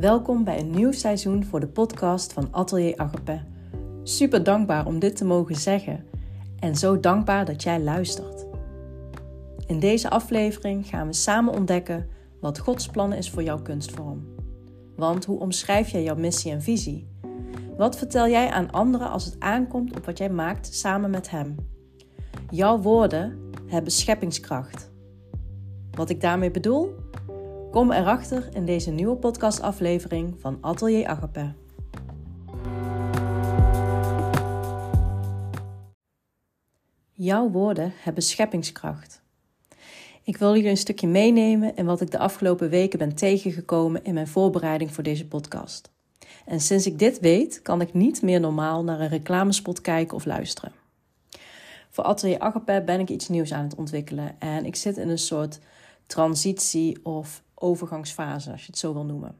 Welkom bij een nieuw seizoen voor de podcast van Atelier Agape. Super dankbaar om dit te mogen zeggen en zo dankbaar dat jij luistert. In deze aflevering gaan we samen ontdekken wat Gods plan is voor jouw kunstvorm. Want hoe omschrijf jij jouw missie en visie? Wat vertel jij aan anderen als het aankomt op wat jij maakt samen met Hem? Jouw woorden hebben scheppingskracht. Wat ik daarmee bedoel? Kom erachter in deze nieuwe podcastaflevering van Atelier Agape. Jouw woorden hebben scheppingskracht. Ik wil jullie een stukje meenemen in wat ik de afgelopen weken ben tegengekomen in mijn voorbereiding voor deze podcast. En sinds ik dit weet, kan ik niet meer normaal naar een reclamespot kijken of luisteren. Voor Atelier Agape ben ik iets nieuws aan het ontwikkelen en ik zit in een soort transitie of overgangsfase, als je het zo wil noemen.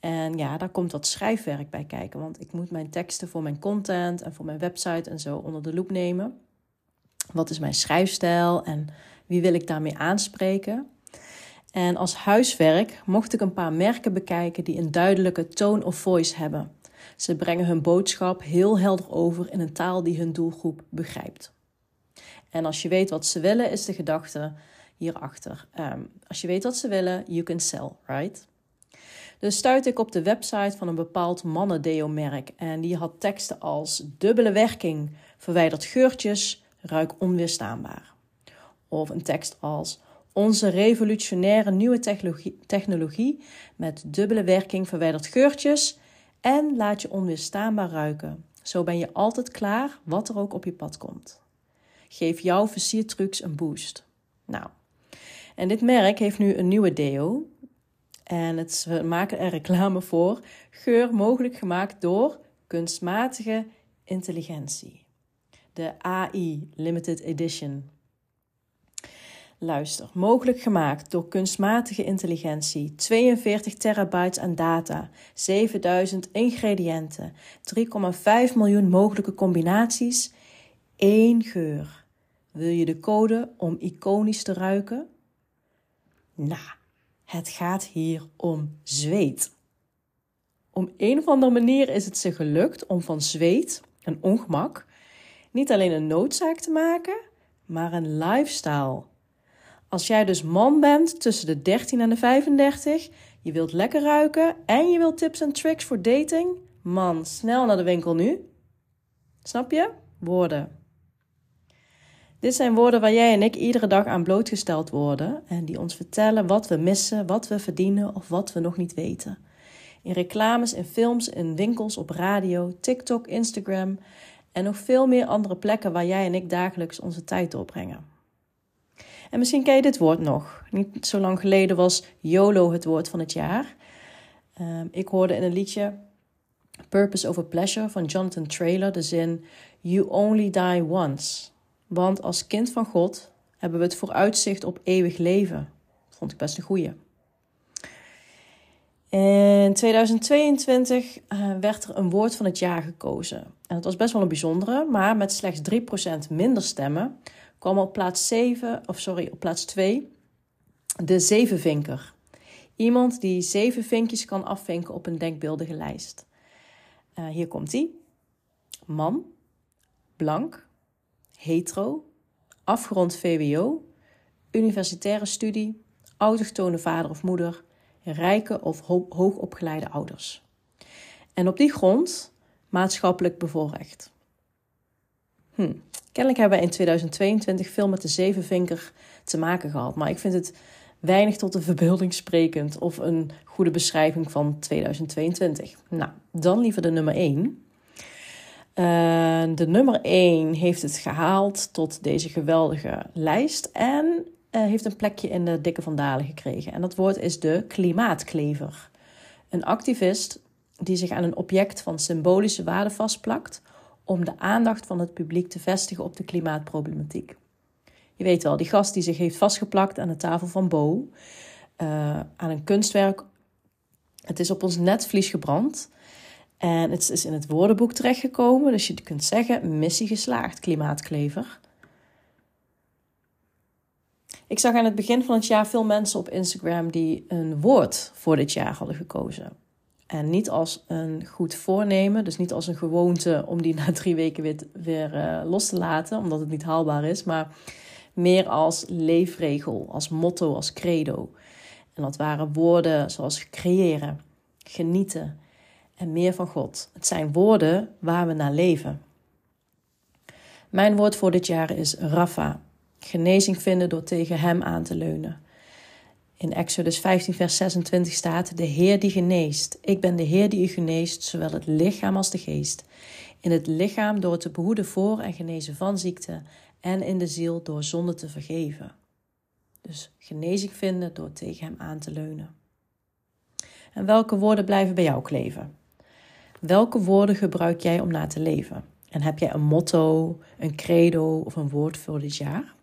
En ja, daar komt wat schrijfwerk bij kijken, want ik moet mijn teksten voor mijn content en voor mijn website en zo onder de loep nemen. Wat is mijn schrijfstijl en wie wil ik daarmee aanspreken? En als huiswerk mocht ik een paar merken bekijken die een duidelijke tone of voice hebben. Ze brengen hun boodschap heel helder over in een taal die hun doelgroep begrijpt. En als je weet wat ze willen, is de gedachte hierachter. Um, als je weet wat ze willen, you can sell, right? Dus stuitte ik op de website van een bepaald mannendeo-merk. En die had teksten als dubbele werking, verwijderd geurtjes, ruik onweerstaanbaar. Of een tekst als onze revolutionaire nieuwe technologie, technologie met dubbele werking verwijderd geurtjes en laat je onweerstaanbaar ruiken. Zo ben je altijd klaar, wat er ook op je pad komt. Geef jouw versiertrucs een boost. Nou, en dit merk heeft nu een nieuwe deo. En het, we maken er reclame voor. Geur mogelijk gemaakt door kunstmatige intelligentie. De AI Limited Edition. Luister, mogelijk gemaakt door kunstmatige intelligentie, 42 terabytes aan data, 7000 ingrediënten, 3,5 miljoen mogelijke combinaties, één geur. Wil je de code om iconisch te ruiken? Nou, het gaat hier om zweet. Om een of andere manier is het ze gelukt om van zweet, een ongemak, niet alleen een noodzaak te maken, maar een lifestyle. Als jij dus man bent tussen de 13 en de 35, je wilt lekker ruiken en je wilt tips en tricks voor dating, man, snel naar de winkel nu. Snap je? Woorden. Dit zijn woorden waar jij en ik iedere dag aan blootgesteld worden en die ons vertellen wat we missen, wat we verdienen of wat we nog niet weten. In reclames, in films, in winkels, op radio, TikTok, Instagram en nog veel meer andere plekken waar jij en ik dagelijks onze tijd doorbrengen. En misschien ken je dit woord nog. Niet zo lang geleden was YOLO het woord van het jaar. Ehm, ik hoorde in een liedje Purpose over Pleasure van Jonathan Traylor de zin You only die once. Want als kind van God hebben we het vooruitzicht op eeuwig leven. Dat vond ik best een goeie. In 2022 uh, eh, werd er een woord van het jaar gekozen. En het was best wel een bijzondere, maar met slechts 3% minder stemmen kwam op plaats 7, of sorry, op plaats 2 de zevenvinker. Iemand die zeven vinkjes kan afvinken op een denkbeeldige lijst. Uh, hier komt ie. Man, blank, hetero, afgerond VWO, universitaire studie, autochtone vader of moeder, rijke of ho hoogopgeleide ouders. En op die grond maatschappelijk bevoorrecht. Hm. Kennelijk hebben we in 2022 veel met de zevenvinker te maken gehad, maar ik vind het weinig tot de verbeelding sprekend of een goede beschrijving van 2022. Nou, dan liever de nummer 1. Uh, de nummer 1 heeft het gehaald tot deze geweldige lijst en uh, heeft een plekje in de dikke vandalen gekregen. En dat woord is de klimaatklever. Een activist die zich aan een object van symbolische waarde vastplakt om de aandacht van het publiek te vestigen op de klimaatproblematiek. Je weet wel, die gast die zich heeft vastgeplakt aan de tafel van Bo, uh, aan een kunstwerk. Het is op ons netvlies gebrand. En het is in het woordenboek terechtgekomen, dus je kunt zeggen: missie geslaagd, klimaatklever. Ik zag aan het begin van het jaar veel mensen op Instagram die een woord voor dit jaar hadden gekozen. En niet als een goed voornemen, dus niet als een gewoonte om die na drie weken weer, uh, los te laten, omdat het niet haalbaar is, maar meer als leefregel, als motto, als credo. En dat waren woorden zoals creëren, genieten en meer van God. Het zijn woorden waar we naar leven. Mijn woord voor dit jaar is Rafa. Genezing vinden door tegen Hem aan te leunen. In Exodus 15, vers 26 staat: De Heer die geneest. Ik ben de Heer die u geneest, zowel het lichaam als de geest. In het lichaam door te behoeden voor en genezen van ziekte, en in de ziel door zonde te vergeven. Dus genezing vinden door tegen Hem aan te leunen. En welke woorden blijven bij jou kleven? Welke woorden gebruik jij om na te leven? En heb jij een motto, een credo of een woord voor dit jaar?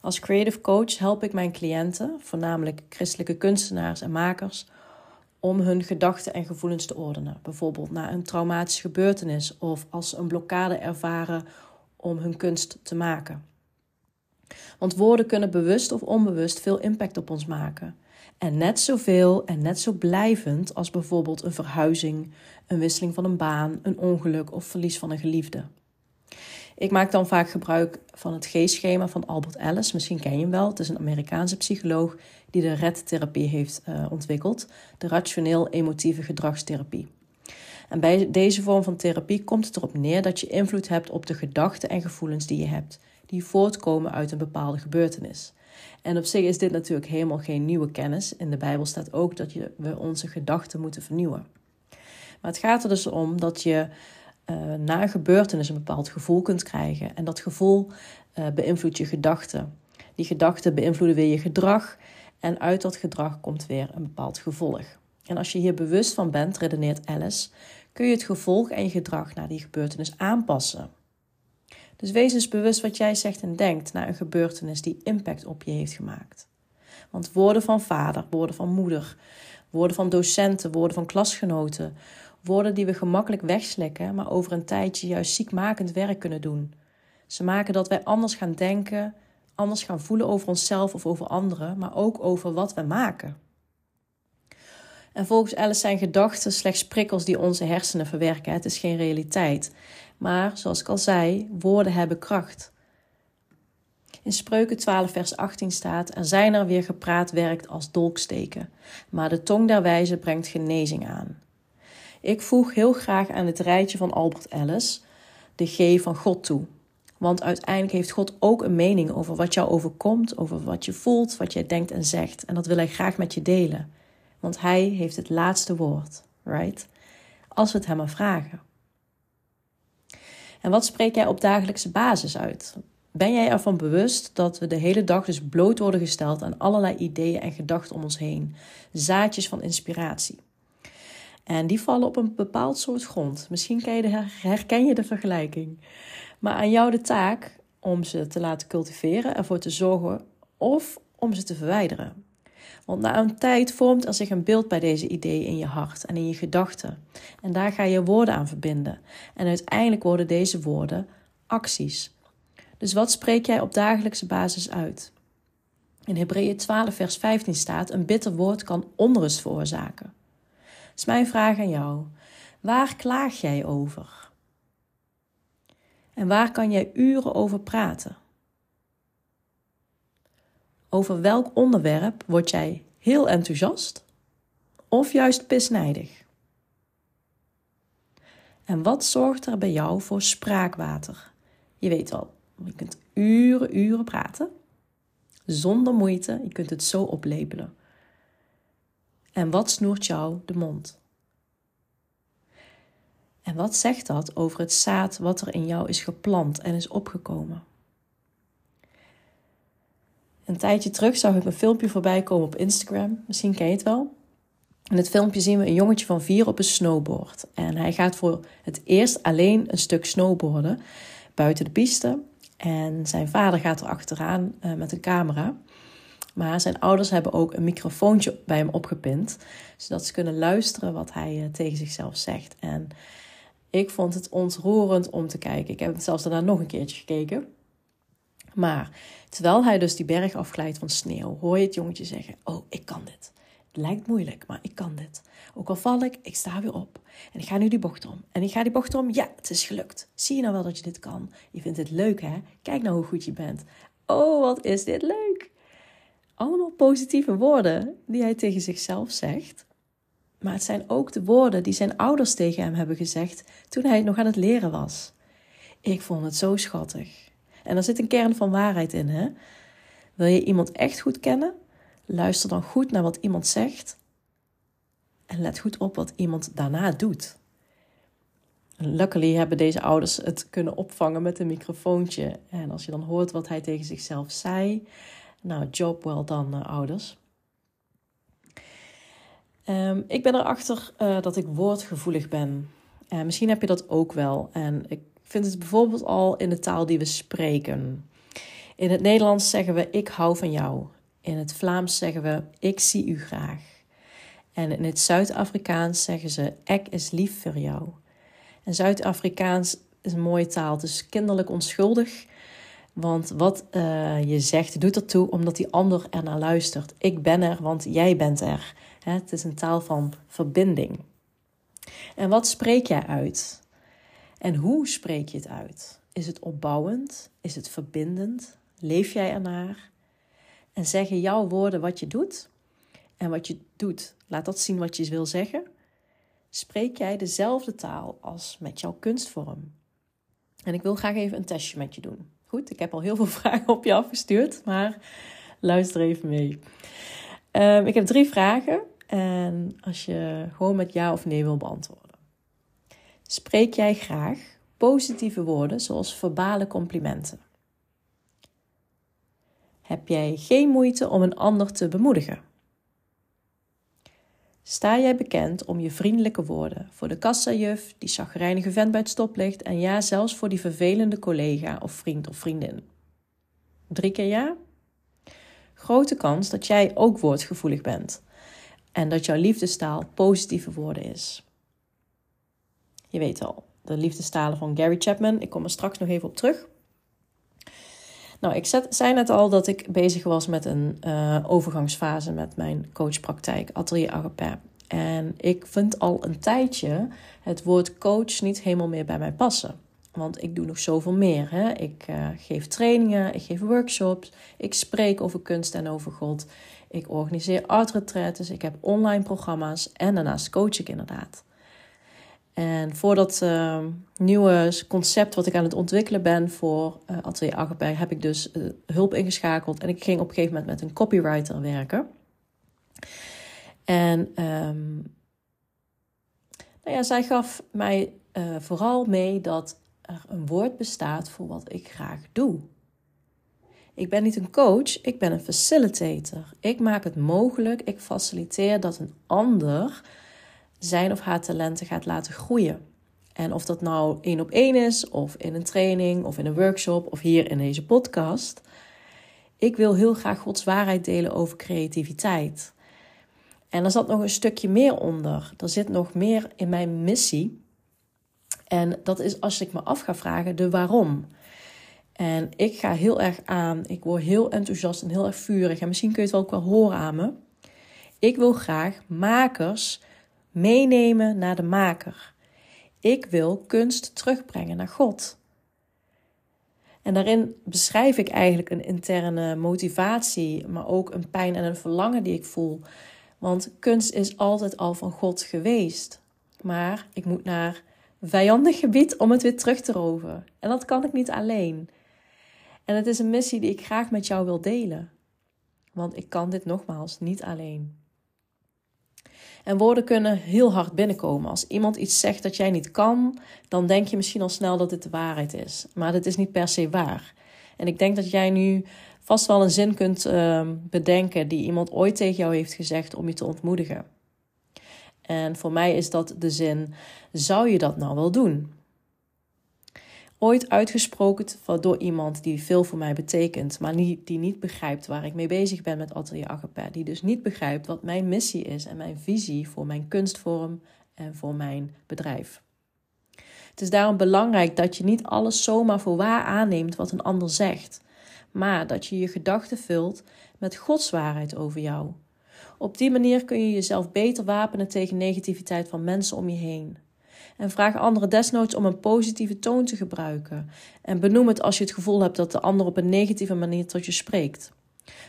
Als creative coach help ik mijn cliënten, voornamelijk christelijke kunstenaars en makers, om hun gedachten en gevoelens te ordenen. Bijvoorbeeld na een traumatische gebeurtenis of als ze een blokkade ervaren om hun kunst te maken. Want woorden kunnen bewust of onbewust veel impact op ons maken. En net zoveel en net zo blijvend als bijvoorbeeld een verhuizing, een wisseling van een baan, een ongeluk of verlies van een geliefde. Ik maak dan vaak gebruik van het geestschema van Albert Ellis. Misschien ken je hem wel. Het is een Amerikaanse psycholoog die de RED-therapie heeft uh, ontwikkeld, de rationeel-emotieve gedragstherapie. En bij deze vorm van therapie komt het erop neer dat je invloed hebt op de gedachten en gevoelens die je hebt, die voortkomen uit een bepaalde gebeurtenis. En op zich is dit natuurlijk helemaal geen nieuwe kennis. In de Bijbel staat ook dat je, we onze gedachten moeten vernieuwen. Maar het gaat er dus om dat je uh, na een gebeurtenis een bepaald gevoel kunt krijgen. En dat gevoel uh, beïnvloedt je gedachten. Die gedachten beïnvloeden weer je gedrag. En uit dat gedrag komt weer een bepaald gevolg. En als je hier bewust van bent, redeneert Alice, kun je het gevolg en je gedrag naar die gebeurtenis aanpassen. Dus wees eens bewust wat jij zegt en denkt na een gebeurtenis die impact op je heeft gemaakt. Want woorden van vader, woorden van moeder, woorden van docenten, woorden van klasgenoten, woorden die we gemakkelijk wegslikken, maar over een tijdje juist ziekmakend werk kunnen doen. Ze maken dat wij anders gaan denken, anders gaan voelen over onszelf of over anderen, maar ook over wat we maken. En volgens Alice zijn gedachten slechts prikkels die onze hersenen verwerken. Het is geen realiteit. Maar zoals ik al zei, woorden hebben kracht. In Spreuken 12, vers 18 staat: Er zijn er weer gepraat werkt als dolksteken, maar de tong der wijze brengt genezing aan. Ik voeg heel graag aan het rijtje van Albert Ellis de G van God toe. Want uiteindelijk heeft God ook een mening over wat jou overkomt, over wat je voelt, wat jij denkt en zegt. En dat wil hij graag met je delen. Want hij heeft het laatste woord, right? Als we het hem maar vragen. En wat spreek jij op dagelijkse basis uit? Ben jij ervan bewust dat we de hele dag dus bloot worden gesteld aan allerlei ideeën en gedachten om ons heen? Zaadjes van inspiratie. En die vallen op een bepaald soort grond. Misschien herken je de vergelijking. Maar aan jou de taak om ze te laten cultiveren, ervoor te zorgen of om ze te verwijderen. Want na een tijd vormt er zich een beeld bij deze ideeën in je hart en in je gedachten. En daar ga je woorden aan verbinden. En uiteindelijk worden deze woorden acties. Dus wat spreek jij op dagelijkse basis uit? In Hebreeën 12, vers 15 staat: Een bitter woord kan onrust veroorzaken. Is mijn vraag aan jou. Waar klaag jij over? En waar kan jij uren over praten? Over welk onderwerp word jij heel enthousiast of juist pisnijdig? En wat zorgt er bij jou voor spraakwater? Je weet wel, je kunt uren, uren praten. Zonder moeite, je kunt het zo oplepelen. En wat snoert jou de mond? En wat zegt dat over het zaad wat er in jou is geplant en is opgekomen? Een tijdje terug zag ik een filmpje voorbij komen op Instagram. Misschien ken je het wel. In het filmpje zien we een jongetje van vier op een snowboard. En hij gaat voor het eerst alleen een stuk snowboarden buiten de piste. En zijn vader gaat er achteraan uh, met een camera. Maar zijn ouders hebben ook een microfoontje bij hem opgepind, zodat ze kunnen luisteren wat hij uh, tegen zichzelf zegt. En ik vond het ontroerend om te kijken. Ik heb het zelfs daarna nog een keertje gekeken. Maar terwijl hij dus die berg afglijdt van sneeuw, hoor je het jongetje zeggen: Oh, ik kan dit. lijkt moeilijk, maar ik kan dit. Ook al val ik, ik sta weer op. En ik ga nu die bocht om. En ik ga die bocht om. Ja, het is gelukt. Zie je nou wel dat je dit kan? Je vindt het leuk, hè? Kijk nou hoe goed je bent. Oh, wat is dit leuk. Allemaal positieve woorden die hij tegen zichzelf zegt. Maar het zijn ook de woorden die zijn ouders tegen hem hebben gezegd toen hij nog aan het leren was. Ik vond het zo schattig. En er zit een kern van waarheid in, hè? Wil je iemand echt goed kennen? Luister dan goed naar wat iemand zegt en let goed op wat iemand daarna doet. Luckily hebben deze ouders het kunnen opvangen met een microfoontje. En als je dan hoort wat hij tegen zichzelf zei, nou, job well done, uh, ouders. Um, ik ben erachter uh, dat ik woordgevoelig ben. Uh, misschien heb je dat ook wel. En ik vind het bijvoorbeeld al in de taal die we spreken. In het Nederlands zeggen we ik hou van jou. In het Vlaams zeggen we ik zie u graag. En in het Zuid-Afrikaans zeggen ze ek is lief voor jou. En Zuid-Afrikaans is een mooie taal. Is kinderlijk onschuldig. Want wat uh, je zegt doet ertoe omdat die ander er naar luistert. Ik ben er, want jij bent er. Het is een taal van verbinding. En wat spreek jij uit? En hoe spreek je het uit? Is het opbouwend? Is het verbindend? Leef jij ernaar? En zeggen jouw woorden wat je doet? En wat je doet, laat dat zien wat je wil zeggen. Spreek jij dezelfde taal als met jouw kunstvorm? En ik wil graag even een testje met je doen. Goed, ik heb al heel veel vragen op je afgestuurd, maar luister even mee. Um, ik heb drie vragen en als je gewoon met ja of nee wil beantwoorden. Spreek jij graag positieve woorden zoals verbale complimenten? Heb jij geen moeite om een ander te bemoedigen? Sta jij bekend om je vriendelijke woorden voor de kassajuf, die chagrijnige vent bij het stoplicht en ja, zelfs voor die vervelende collega of vriend of vriendin? Drie keer ja? Grote kans dat jij ook woordgevoelig bent en dat jouw liefdestaal positieve woorden is. Je weet al, de liefdestalen van Gary Chapman. Ik kom er straks nog even op terug. Nou, ik zei net al dat ik bezig was met een uh, overgangsfase met mijn coachpraktijk Atelier Agape. En ik vind al een tijdje het woord coach niet helemaal meer bij mij passen. Want ik doe nog zoveel meer. Hè? Ik uh, geef trainingen, ik geef workshops, ik spreek over kunst en over God. Ik organiseer art ik heb online programma's en daarnaast coach ik inderdaad. En voor dat uh, nieuwe concept wat ik aan het ontwikkelen ben voor uh, Atelier Agape, heb ik dus uh, hulp ingeschakeld. En ik ging op een gegeven moment met een copywriter werken. En um, nou ja, zij gaf mij vooral mee dat er een woord bestaat voor wat ik graag doe. Ik ben niet een coach, ik ben een facilitator. Ik maak het mogelijk, ik faciliteer dat een ander zijn of haar talenten gaat laten groeien. En of dat nou één op één is, of in een training, of in een workshop, of hier in deze podcast. Ik wil heel graag Gods waarheid delen over creativiteit. En er zat nog een stukje meer onder. Er zit nog meer in mijn missie. En dat is als ik me af ga vragen de waarom. En ik ga heel erg aan. Ik word heel enthousiast en heel erg vurig. En misschien kun je het ook wel horen aan me. Ik wil graag makers meenemen naar de maker. Ik wil kunst terugbrengen naar God. En daarin beschrijf ik eigenlijk een interne motivatie, maar ook een pijn en een verlangen die ik voel. Want kunst is altijd al van God geweest. Maar ik moet naar vijandig gebied om het weer terug te roven. En dat kan ik niet alleen. En het is een missie die ik graag met jou wil delen. Want ik kan dit nogmaals niet alleen. En woorden kunnen heel hard binnenkomen. Als iemand iets zegt dat jij niet kan, dan denk je misschien al snel dat dit de waarheid is. Maar dat is niet per se waar. En ik denk dat jij nu vast wel een zin kunt uh, bedenken die iemand ooit tegen jou heeft gezegd om je te ontmoedigen. En voor mij is dat de zin: zou je dat nou wel doen? Ooit uitgesproken door iemand die veel voor mij betekent, maar die niet begrijpt waar ik mee bezig ben met Atelier Agape. Die dus niet begrijpt wat mijn missie is en mijn visie voor mijn kunstvorm en voor mijn bedrijf. Het is daarom belangrijk dat je niet alles zomaar voor waar aanneemt wat een ander zegt, maar dat je je gedachten vult met Gods waarheid over jou. Op die manier kun je jezelf beter wapenen tegen negativiteit van mensen om je heen. En vraag anderen desnoods om een positieve toon te gebruiken. En benoem het als je het gevoel hebt dat de ander op een negatieve manier tot je spreekt.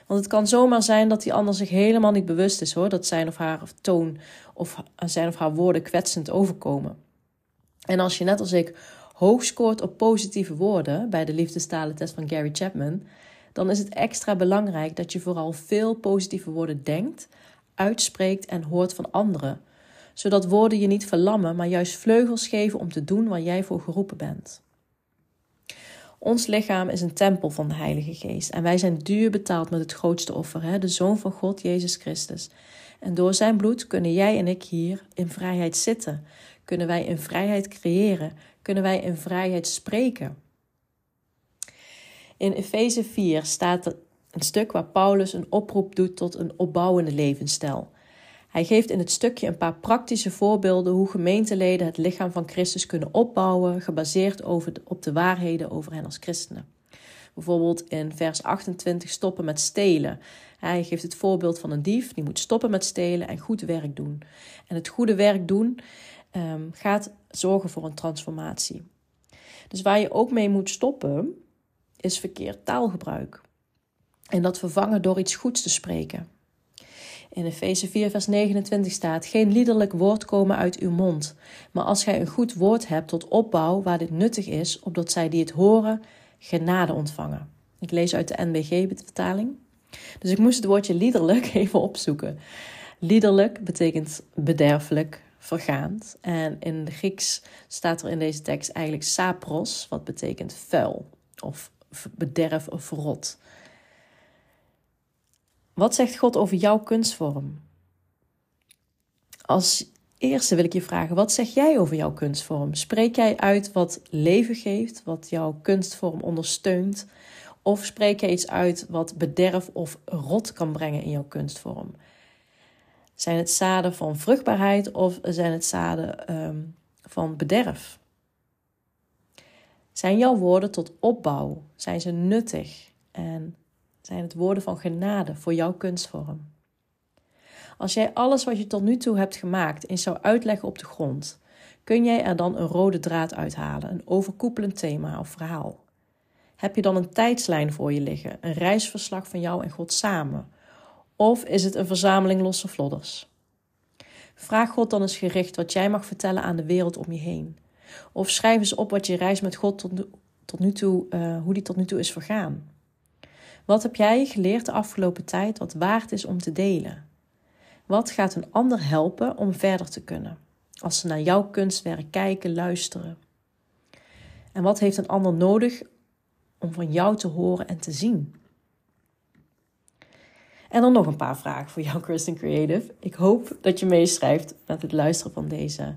Want het kan zomaar zijn dat die ander zich helemaal niet bewust is hoor, dat zijn of haar toon of zijn of haar woorden kwetsend overkomen. En als je net als ik hoog scoort op positieve woorden bij de liefdestalentest van Gary Chapman, dan is het extra belangrijk dat je vooral veel positieve woorden denkt, uitspreekt en hoort van anderen, zodat woorden je niet verlammen, maar juist vleugels geven om te doen waar jij voor geroepen bent. Ons lichaam is een tempel van de Heilige Geest en wij zijn duur betaald met het grootste offer, hè, de Zoon van God, Jezus Christus. En door zijn bloed kunnen jij en ik hier in vrijheid zitten, kunnen wij in vrijheid creëren, kunnen wij in vrijheid spreken. In Efeze 4 staat een stuk waar Paulus een oproep doet tot een opbouwende levensstijl. Hij geeft in het stukje een paar praktische voorbeelden hoe gemeenteleden het lichaam van Christus kunnen opbouwen, gebaseerd op de waarheden over hen als christenen. Bijvoorbeeld in vers 28 stoppen met stelen. Hij geeft het voorbeeld van een dief die moet stoppen met stelen en goed werk doen. En het goede werk doen um, gaat zorgen voor een transformatie. Dus waar je ook mee moet stoppen, is verkeerd taalgebruik. En dat vervangen door iets goeds te spreken. In Efeze 4, vers 29 staat: Geen liederlijk woord komen uit uw mond, maar als gij een goed woord hebt tot opbouw waar dit nuttig is, opdat zij die het horen genade ontvangen. Ik lees uit de NBG-vertaling. Dus ik moest het woordje liederlijk even opzoeken. Liederlijk betekent bederfelijk, vergaand. En in de Grieks staat er in deze tekst eigenlijk sapros, wat betekent vuil of bederf of rot. Wat zegt God over jouw kunstvorm? Als eerste wil ik je vragen: wat zeg jij over jouw kunstvorm? Spreek jij uit wat leven geeft, wat jouw kunstvorm ondersteunt? Of spreek jij iets uit wat bederf of rot kan brengen in jouw kunstvorm? Zijn het zaden van vruchtbaarheid of zijn het zaden ehm, van bederf? Zijn jouw woorden tot opbouw? Zijn ze nuttig? En zijn het woorden van genade voor jouw kunstvorm? Als jij alles wat je tot nu toe hebt gemaakt eens zou uitleggen op de grond, kun jij er dan een rode draad uithalen, een overkoepelend thema of verhaal? Heb je dan een tijdslijn voor je liggen, een reisverslag van jou en God samen? Of is het een verzameling losse vlodders? Vraag God dan eens gericht wat jij mag vertellen aan de wereld om je heen. Of schrijf eens op wat je reis met God tot, nu toe, uh, hoe die tot nu toe is vergaan. Wat heb jij geleerd de afgelopen tijd wat waard is om te delen? Wat gaat een ander helpen om verder te kunnen? Als ze naar jouw kunstwerk kijken, luisteren. En wat heeft een ander nodig om van jou te horen en te zien? En dan nog een paar vragen voor jou, Kristen Creative. Ik hoop dat je meeschrijft met het luisteren van deze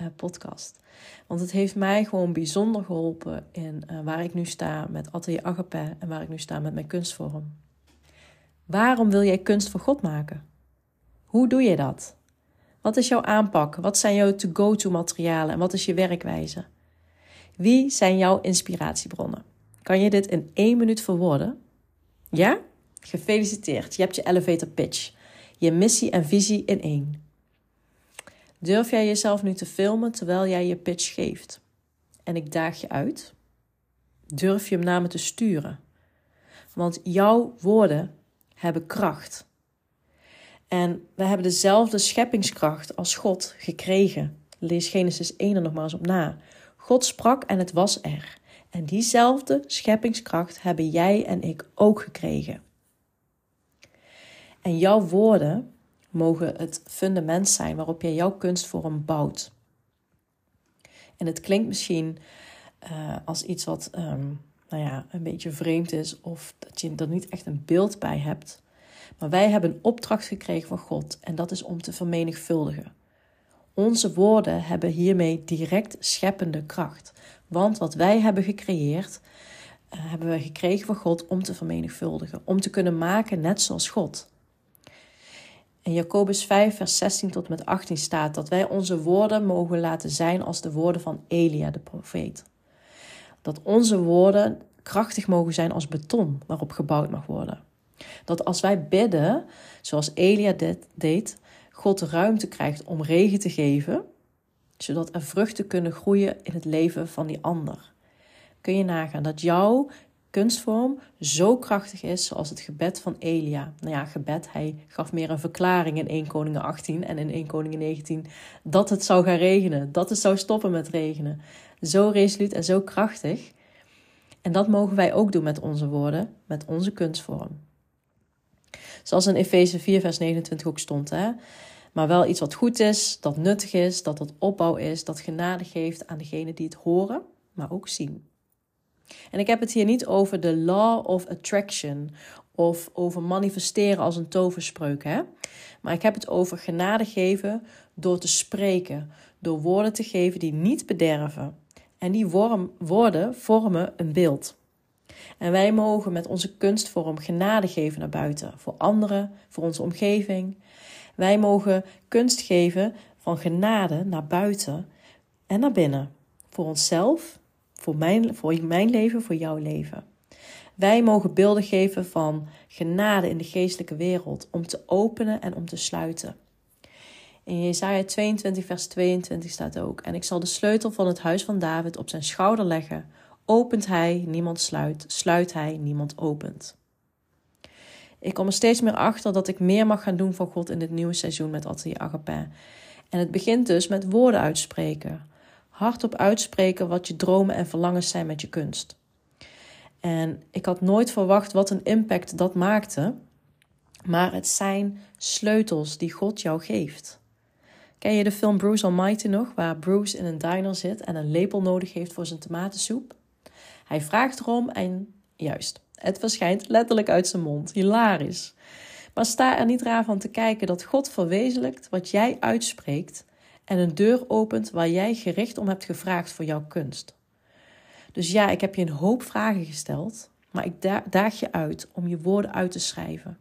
uh, podcast. Want het heeft mij gewoon bijzonder geholpen in uh, waar ik nu sta met Atelier Agape en waar ik nu sta met mijn kunstvorm. Waarom wil jij kunst voor God maken? Hoe doe je dat? Wat is jouw aanpak? Wat zijn jouw to-go-to materialen en wat is je werkwijze? Wie zijn jouw inspiratiebronnen? Kan je dit in één minuut verwoorden? Ja? Gefeliciteerd, je hebt je elevator pitch. Je missie en visie in één. Durf jij jezelf nu te filmen terwijl jij je pitch geeft? En ik daag je uit. Durf je hem naar me te sturen? Want jouw woorden hebben kracht. En we hebben dezelfde scheppingskracht als God gekregen. Lees Genesis 1 er nog maar eens op na. God sprak en het was er. En diezelfde scheppingskracht hebben jij en ik ook gekregen. En jouw woorden mogen het fundament zijn waarop jij jouw kunstvorm bouwt. En het klinkt misschien uh, als iets wat um, nou ja, een beetje vreemd is of dat je er niet echt een beeld bij hebt. Maar wij hebben een opdracht gekregen van God en dat is om te vermenigvuldigen. Onze woorden hebben hiermee direct scheppende kracht. Want wat wij hebben gecreëerd, uh, hebben we gekregen van God om te vermenigvuldigen. Om te kunnen maken net zoals God. In Jacobus 5, vers 16 tot met 18 staat dat wij onze woorden mogen laten zijn als de woorden van Elia, de profeet. Dat onze woorden krachtig mogen zijn als beton waarop gebouwd mag worden. Dat als wij bidden, zoals Elia dit deed, God ruimte krijgt om regen te geven, zodat er vruchten kunnen groeien in het leven van die ander. Kun je nagaan dat jouw kunstvorm zo krachtig is zoals het gebed van Elia. Nou ja, gebed, hij gaf meer een verklaring in 1 Koningen 18 en in 1 Koningen 19 dat het zou gaan regenen, dat het zou stoppen met regenen. Zo resoluut en zo krachtig. En dat mogen wij ook doen met onze woorden, met onze kunstvorm. Zoals in Efeze 4, vers 29 ook stond. Hè? Maar wel iets wat goed is, dat nuttig is, dat het opbouw is, dat genade geeft aan degenen die het horen, maar ook zien. En ik heb het hier niet over de law of attraction of over manifesteren als een toverspreuk, hè? Maar ik heb het over genade geven door te spreken, door woorden te geven die niet bederven. En die woorden vormen een beeld. En wij mogen met onze kunstvorm genade geven naar buiten, voor anderen, voor onze omgeving. Wij mogen kunst geven van genade naar buiten en naar binnen, voor onszelf voor mijn, voor mijn leven, voor jouw leven. Wij mogen beelden geven van genade in de geestelijke wereld, om te openen en om te sluiten. In Jesaja 22, vers 22 staat ook: En ik zal de sleutel van het huis van David op zijn schouder leggen. Opent hij, niemand sluit. Sluit hij, niemand opent. Ik kom er steeds meer achter dat ik meer mag gaan doen voor God in dit nieuwe seizoen met Atelier Agape. En het begint dus met woorden uitspreken hardop uitspreken wat je dromen en verlangens zijn met je kunst. En ik had nooit verwacht wat een impact dat maakte, maar het zijn sleutels die God jou geeft. Ken je de film Bruce Almighty nog, waar Bruce in een diner zit en een lepel nodig heeft voor zijn tomatensoep? Hij vraagt erom en juist, het verschijnt letterlijk uit zijn mond. Hilarisch. Maar sta er niet raar van te kijken dat God verwezenlijkt wat jij uitspreekt en een deur opent waar jij gericht om hebt gevraagd voor jouw kunst. Dus ja, ik heb je een hoop vragen gesteld, maar ik daag je uit om je woorden uit te schrijven.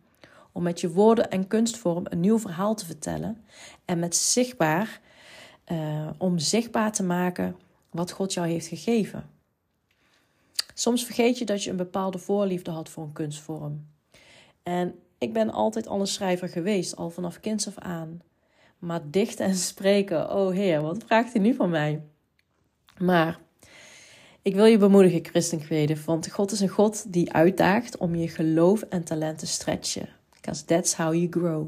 Om met je woorden en kunstvorm een nieuw verhaal te vertellen en met zichtbaar, uh, om zichtbaar te maken wat God jou heeft gegeven. Soms vergeet je dat je een bepaalde voorliefde had voor een kunstvorm. En ik ben altijd al een schrijver geweest, al vanaf kinds af aan. Maar dichten en spreken, oh Heer, wat vraagt u nu van mij? Maar ik wil je bemoedigen, christen want God is een God die uitdaagt om je geloof en talent te stretchen. Because that's how you grow.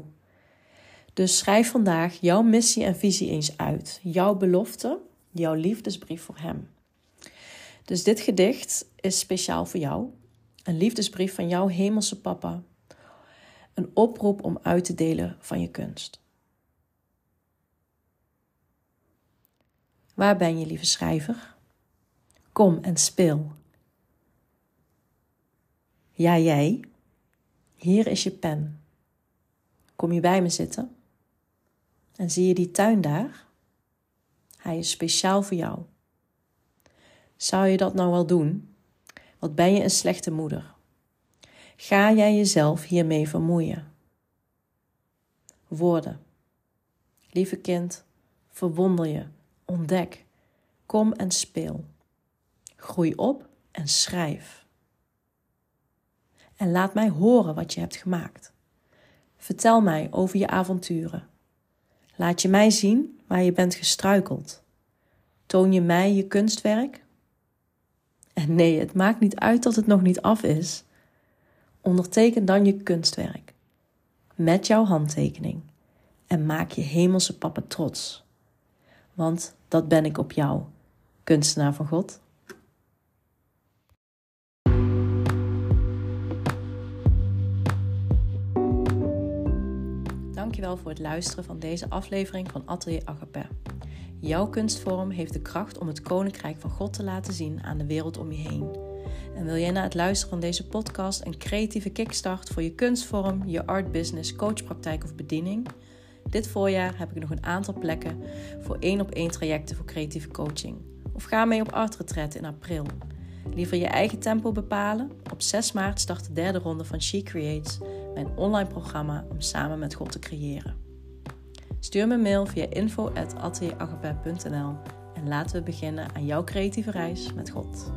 Dus schrijf vandaag jouw missie en visie eens uit. Jouw belofte, jouw liefdesbrief voor Hem. Dus dit gedicht is speciaal voor jou. Een liefdesbrief van jouw hemelse papa. Een oproep om uit te delen van je kunst. Waar ben je, lieve schrijver? Kom en speel. Ja, jij. Hier is je pen. Kom je bij me zitten? En zie je die tuin daar? Hij is speciaal voor jou. Zou je dat nou wel doen? Wat ben je een slechte moeder? Ga jij jezelf hiermee vermoeien? Woorden. Lieve kind, verwonder je Ontdek. Kom en speel. Groei op en schrijf. En laat mij horen wat je hebt gemaakt. Vertel mij over je avonturen. Laat je mij zien waar je bent gestruikeld. Toon je mij je kunstwerk? En nee, het maakt niet uit dat het nog niet af is. Onderteken dan je kunstwerk met jouw handtekening en maak je hemelse papa trots want dat ben ik op jou, kunstenaar van God. Dankjewel voor het luisteren van deze aflevering van Atelier Agape. Jouw kunstvorm heeft de kracht om het koninkrijk van God te laten zien aan de wereld om je heen. En wil jij na het luisteren van deze podcast een creatieve kickstart voor je kunstvorm, je art business, coachpraktijk of bediening? Dit voorjaar heb ik nog een aantal plekken voor één op één trajecten voor creatieve coaching. Of ga mee op art retreat in april. Liever je eigen tempo bepalen? Op 6 maart start de derde ronde van She Creates, mijn online programma om samen met God te creëren. Stuur me een mail via info.atelieragape.nl en laten we beginnen aan jouw creatieve reis met God.